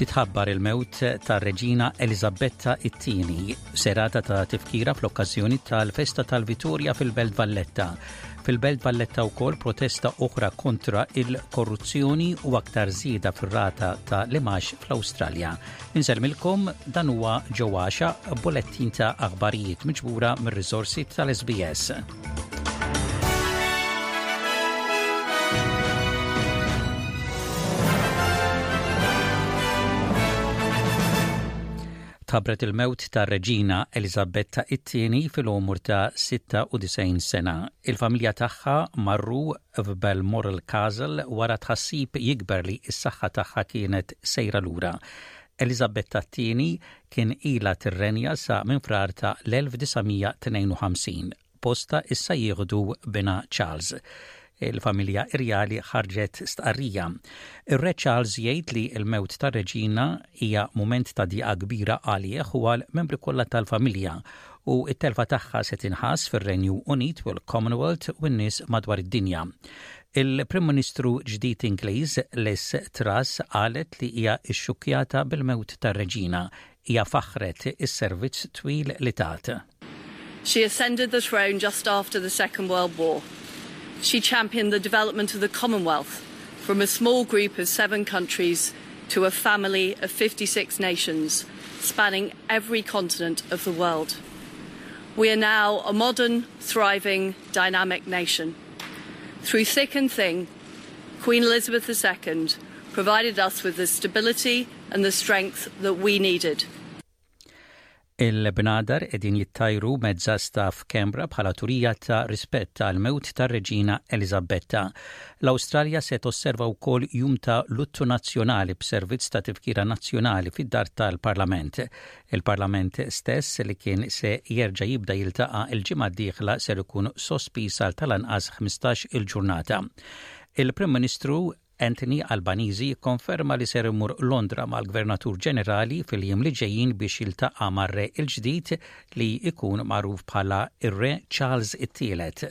titħabbar il-mewt tar reġina Elizabetta it-tieni, serata ta' tifkira fl-okkażjoni tal-festa tal-Vitorja fil-Belt Valletta. Fil-Belt Valletta wkoll protesta oħra kontra il-korruzzjoni u aktar żieda fir-rata ta' limax fl-Awstralja. Insellmilkom, dan huwa ġo għaxa bulettin ta' aħbarijiet miġbura mir-riżorsi tal-SBS. ħabret il-mewt ta' Reġina Elizabetta it-tieni fil-umur ta' 96 sena. Il-familja tagħha marru f'Balmoral Castle wara tħassib jikber li s-saħħa tagħha kienet sejra lura. Eliżabetta ii kien ilha tirrenja sa minn Frar ta' l-1952. Postha issa jieħdu binha Charles. Il-familja irjali ħarġet stqarrija. Ir-Re Charles jgħid li l-mewt tar-Reġina hija mument ta' diqa kbira għalih u għal membri kollha tal-familja u t-telfa tagħha se tinħass fir-Renju Unit u l-Commonwealth u n-nies madwar id-dinja. Il-Prim Ministru ġdid Ingliż, Liz Truss, qalet li hija xxukkjata bil-mewt tar-Reġina. Hija faħħret is-servizz twil li tat. She ascended the throne just after the Second World War. She championed the development of the Commonwealth from a small group of seven countries to a family of 56 nations spanning every continent of the world. We are now a modern, thriving, dynamic nation. Through thick and thin, Queen Elizabeth II provided us with the stability and the strength that we needed. Il-bnadar edin jittajru mezza staff Kembra bħala turija ta' rispett tal-mewt tar-Reġina Elizabetta. L-Awstralja se tosserva wkoll jum ta' luttu nazzjonali b'servizz ta' tifkira nazzjonali fid-Dar tal-Parlament. Il-Parlament stess li kien se jerġa' jibda jiltaqa' l-ġimgħa d-dieħla ser ikun sospiż għal tal-anqas 15 il-ġurnata. Il-Prim Ministru Anthony Albanese jikkonferma li ser imur Londra mal-Gvernatur Ġenerali fil-jiem li ġejjin biex jiltaqa' mar-Re il-ġdid li jkun magħruf bħala r-Re Charles it-Tielet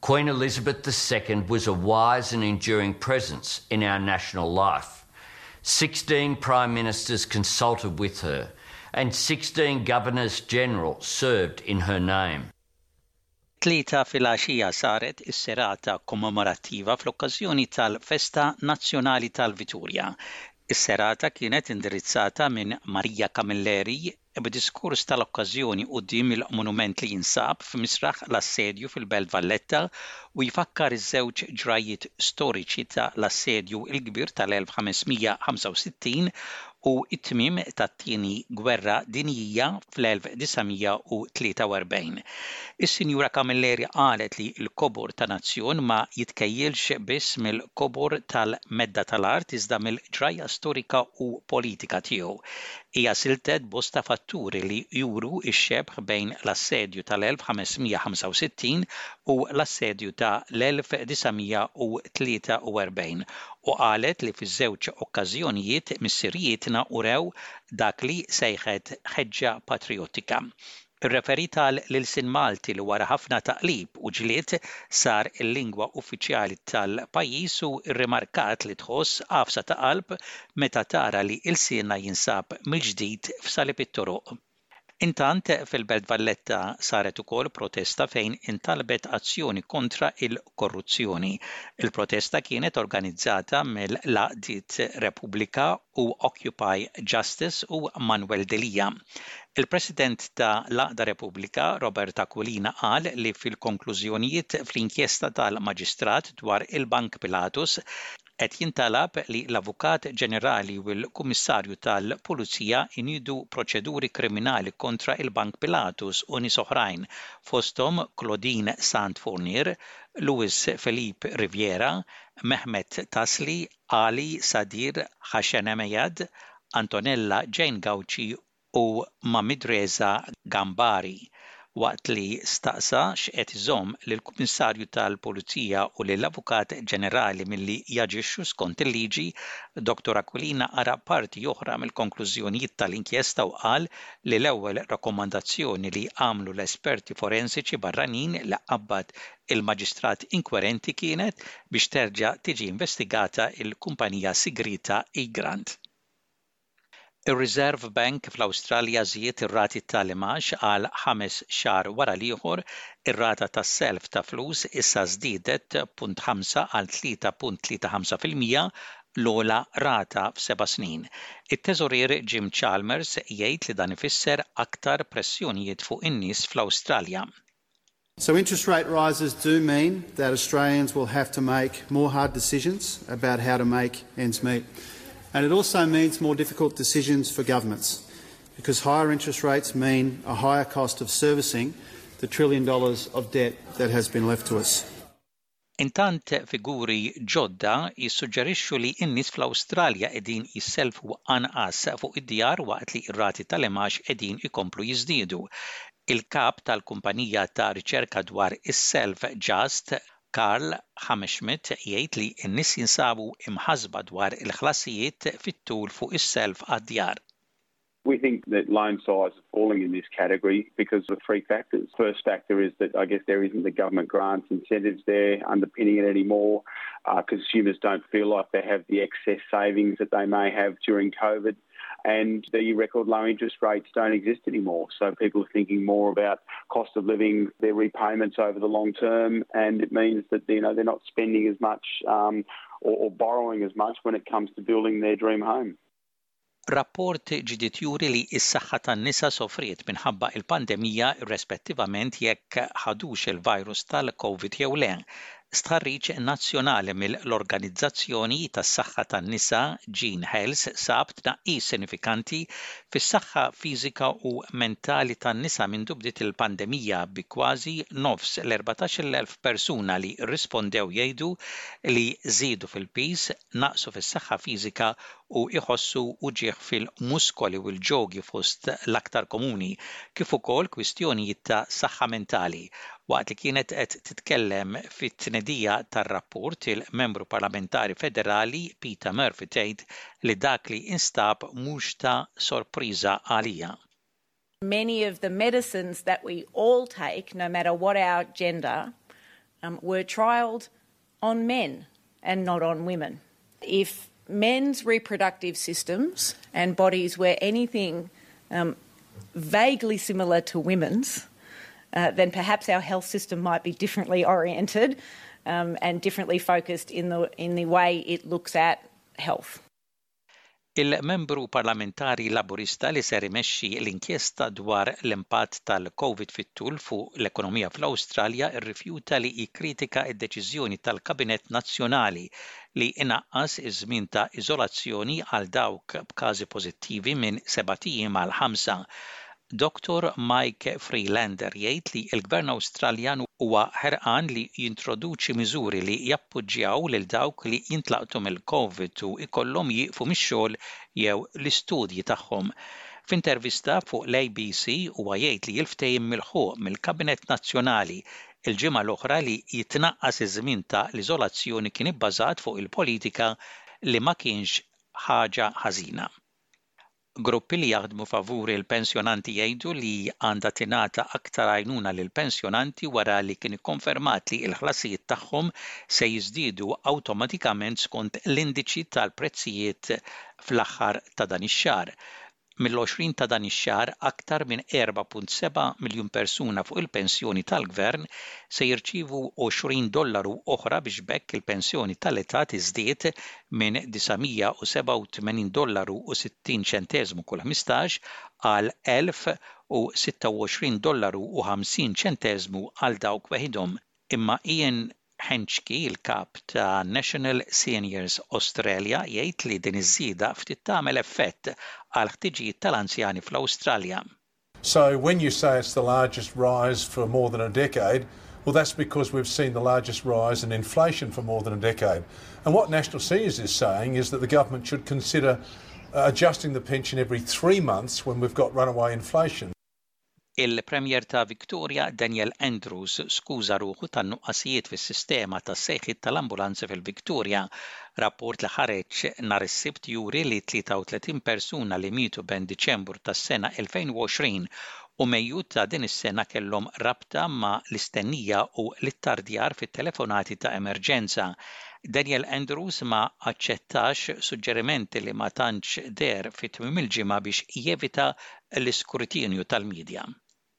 Queen Elizabeth the Second was a wise and enduring presence in our national life. Sixteen Prime Ministers consulted with her and sixteen Governors General served in her name. It-Tlieta filgħaxija saret is-serata kommemorattiva fl-okkażjoni tal-Festa Nazzjonali tal-Viturja. Is-serata kienet indirizzata minn Maria Camilleri, b'diskors tal-okkażjoni quddiem il-monument li jinsab f'misraħ l-assedju fil-Belt Valletta u jfakkar iż-żewġ ġrajjiet storiċi ta' l-Assedju l-Kbir tal-1565 u t-tmiem tat-Tieni Gwerra Dinjija fl-1943. Is-Sinjura Camilleri qalet li l-kobor ta' nazzjon ma jitkejjilx biss mill-kobor tal-medda tal-art iżda mill-ġrajja storika u politika tiegħu Hija siltet bosta fatturi li juru x-xebh bejn l-assedju tal-1565 u l-assedju ta' l-1943 u qalet li fiż-żewġ okkażjonijiet missirijietna urew dak li sejħet ħeġġa patrijottika Irreferiet għal l-ilsien Malti li wara ħafna taqlib u ġlied sar il-lingwa uffiċjali tal-pajjiż u rrimarkat li tħoss għafsa ta' qalb meta tara li ilsienna jinsab mill-ġdid f'salib it-toroq. Intant, fil-Belt Valletta saret ukoll protesta fejn intalbet azzjoni kontra il-korruzzjoni. Il-protesta kienet organizzata mill-għaqdiet Repubblika u Occupy Justice u Manuel Delia. Il-President ta' l-Għaqda Repubblika, Robert Aquilina qal li fil-konklużjonijiet fl-inkjesta tal-Maġistrat dwar il-Bank Pilatus qed jintalab li l-Avukat Ġenerali u l-Kummissarju tal-Pulizija jniedu proċeduri kriminali kontra il-Bank Pilatus u nies oħrajn fosthom Claudine Sant-Fournier, Luis Felipe Riviera, Mehmet Tasli, Ali Sadir, Hashen Ameyad, Antonella Jane Gauci u Mamidreza Gambari, waqt li staqsa x'qed iżomm lill-Kummissarju tal-Pulizija u lill-Avukat Ġenerali milli jaġixxu skont il-liġi, Dottor Aquilina qara parti oħra mill-konklużjonijiet tal-inkjesta u qal li l-ewwel rakkomandazzjoni li għamlu l-esperti forensiċi barranin li qabbad il-maġistrat inkwerenti kienet biex terġa' tiġi investigata l-kumpanija sigrieta eGrant. Ir-Reserve Bank fl-Awstralja żied ir-rati tal-imgħax għal ħames xahar wara l-ieħor, ir-rata ta' self ta' flus issa żdiedet punt ħamsa għal 3.35 fil-mija, l-ogħla rata f'seba' snin. It-Teżorier Jim Chalmers jgħid li dan ifisser aktar pressjonijiet fuq in-nies fl-Awstralja. So interest rate rises do mean that Australians will have to make more hard decisions about how to make ends meet and it also means more difficult decisions for governments because higher interest rates mean a higher cost of servicing the trillion dollars of debt that has been left to us. Intant figuri ġodda jissuġġerixxu li n-nies fl-Awstralja qegħdin jissellfu anqas fuq id-djar waqt li r-rati tal-imgħax qegħdin ikomplu jiżdiedu. Il-kap tal-kumpanija ta' riċerka dwar is-self ġast, Karl Hammerschmidt jgħid li n-nies jinsabu imħassba dwar il-ħlasijiet fit-tul fuq is-self għad-djar. We think that loan size is falling in this category because of three factors. First factor is that I guess there isn't the government grants incentives there underpinning it anymore. Uh, consumers don't feel like they have the excess savings that they may have during COVID. and the record low interest rates don't exist anymore. So people are thinking more about cost of living, their repayments over the long term, and it means that you know they're not spending as much um, or, or borrowing as much when it comes to building their dream home. Rapport ġdid juri li s-saħħa tan-nisa sofriet minħabba il-pandemija irrespettivament jekk ħadux il-virus tal-Covid jew le. Stħarriġ nazzjonali mill-Organizzazzjoni tas-Saħħa tan-Nisa, Jean Health, sab tnaqqis sinifikanti fis-saħħa fiżika u mentali tan-nisa mindu bdiet il-pandemija bi kważi nofs l-14,000 persuna li rrispondew jgħidu li żiedu fil-piż, naqsu fis-saħħa fiżika u jħossu wġigħ fil-muskoli u l-ġogi fost l-aktar komuni, kif ukoll kwistjonijiet ta' saħħa mentali. Waqt li kienet qed titkellem fit-tnedija tar-rapport, il-Membru Parlamentari Federali Peta Murphy tgħid li dak li instab mhux ta' sorpriża għaliha. Many of the medicines that we all take, no matter what our gender, um, were trialed on men and not on women. If men's reproductive systems and bodies were anything um, vaguely similar to women's, uh, then perhaps our health system might be differently oriented um, and differently focused in the, in the way it looks at health. Il-Membru Parlamentari Laburista li ser imexxi l-inkjesta dwar l-impatt tal-Covid fit-tul fuq l-ekonomija fl-Awstralja rrifjuta li jikkritika d-deċiżjoni tal-Kabinett Nazzjonali li inaqqas iż-żmien ta' iżolazzjoni għal dawk b'każi pożittivi minn sebat ijiem għal ħamsa Doctor Mike Freelander jgħid li l-Gvern Awstraljan huwa ħerqan li jintroduċi miżuri li jappoġġjaw lil dawk li jintlaqtu mill-Covid u jkollhom jieqfu mix-xogħol jew l-istudji tagħhom. F'intervista fuq l-ABC huwa jgħid li l-ftehim milħuq mill-Kabinett Nazzjonali l-ġimgħa l-oħra li jitnaqqas iż-żmien ta' l-iżolazzjoni kien ibbażat fuq il-politika li ma kienx ħaġa ħażina. Gruppi li jaħdmu favur il-pensjonanti jgħidu li għandha tingħata aktar għajnuna lill-pensjonanti wara li kien ikkonfermat li l-ħlasijiet tagħhom se jiżdiedu awtomatikament skont l-indiċi tal-prezzijiet fl-aħħar ta' dan ix-xahar. Mill-20 ta' dan ix-xahar aktar minn 4.7 miljun persuna fuq il-pensjoni tal-gvern se jirċievu 20 dollaru oħra biex b'hekk il-pensjoni tal-età tiżdied minn 987 dollaru u 60 ċenteżmu kull ħmistax għal 1,026 dollaru u 50 ċenteżmu għal dawk weħidhom, imma Ian Henschke, il-Kap ta' National Seniors Australia, jgħid li din iż-żieda ftit tagħmel effett għall-ħtiġijiet tal-anzjani fl-Awstralja. So when you say it's the largest rise for more than a decade, well that's because we've seen the largest rise in inflation for more than a decade. And what National Seniors is saying is that the government should consider uh, adjusting the pension every three months when we've got runaway inflation. Il-Premier ta' Victoria Daniel Andrews skuża ruħu tan-nuqqasijiet fis-sistema ta' seħħit tal ambulanza fil-Victoria. Rapport li ħareġ nhar is-Sibt juri li 33 persuna li mietu bejn Diċembru tas-sena 2020 u Mejju ta' din is-sena kellhom rabta ma' l-istennija u l-ittardjar fit-telefonati ta' emerġenza. Daniel Andrews ma aċċettax suġġeriment li ma tantx deher fi tmiem il-ġimgħa biex jevita l-iskrutinju tal-midja.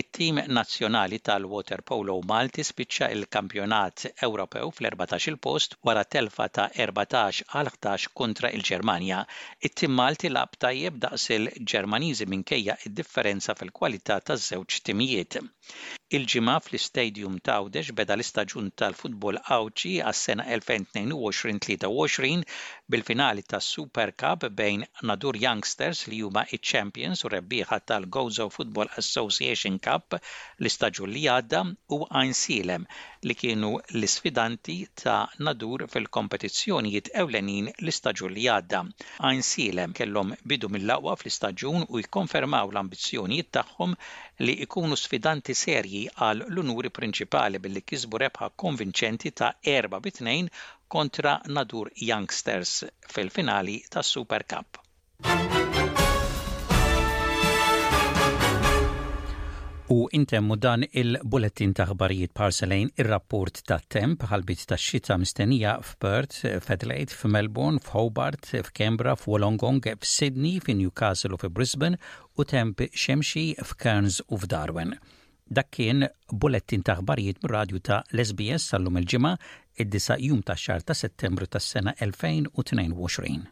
It-tim nazzjonali tal-waterpolo Malti spiċċa il-Kampjonat Ewropew fl-erbatax-il post wara telfa ta' erbatax għal ħdax kontra il-Ġermanja. It-tim Malti lagħab tajjeb daqs il-Ġermaniżi minkejja id-differenza fil-kwalità taż-żewġ timijiet. Il-Ġimgħa fl-Istadium t'Għawdex beda l-istaġun tal-futbol Għawdxi għas-sena 2022-23 bil-finali tas-Super Cup bejn Nadur Youngsters li huma ċ-champions u rebbieħa tal-Gozo Football Association Cup l-istaġun li għadda u Għajnsielem li kienu l-isfidanti ta' Nadur fil-kompetizzjonijiet ewlenin l-istaġun li għadda. Għajnsielem kellhom bidu mill-aqwa fl-istaġun u jikkonfermaw l-ambizzjonijiet tagħhom li jkunu sfidanti serji għal l-unuri prinċipali billi kisbu rebħa konvinċenti ta' erba' bi tnejn kontra Nadur Youngsters fil-finali tas-Super Cup. U intemmu dan il-bulettin ta' ħbarijiet b'ħarsa lejn ir-rapport tat-temp ħalbit tax-xita mistennija f'Perth, f'Adelaide, f'Melbourne, f'Hobart, f'Canberra, f'Wollongong, f'Sydney, fi Newcastle u fi Brisbane u temp xemxi f'Cairns u f'Darwin. Dak kien bullettin ta' aħbarijiet mir-radju ta' l-SBS għal lum il-Ġimgħa, id-disa' jum tax-xahar ta' Settembru tas-sena 2022.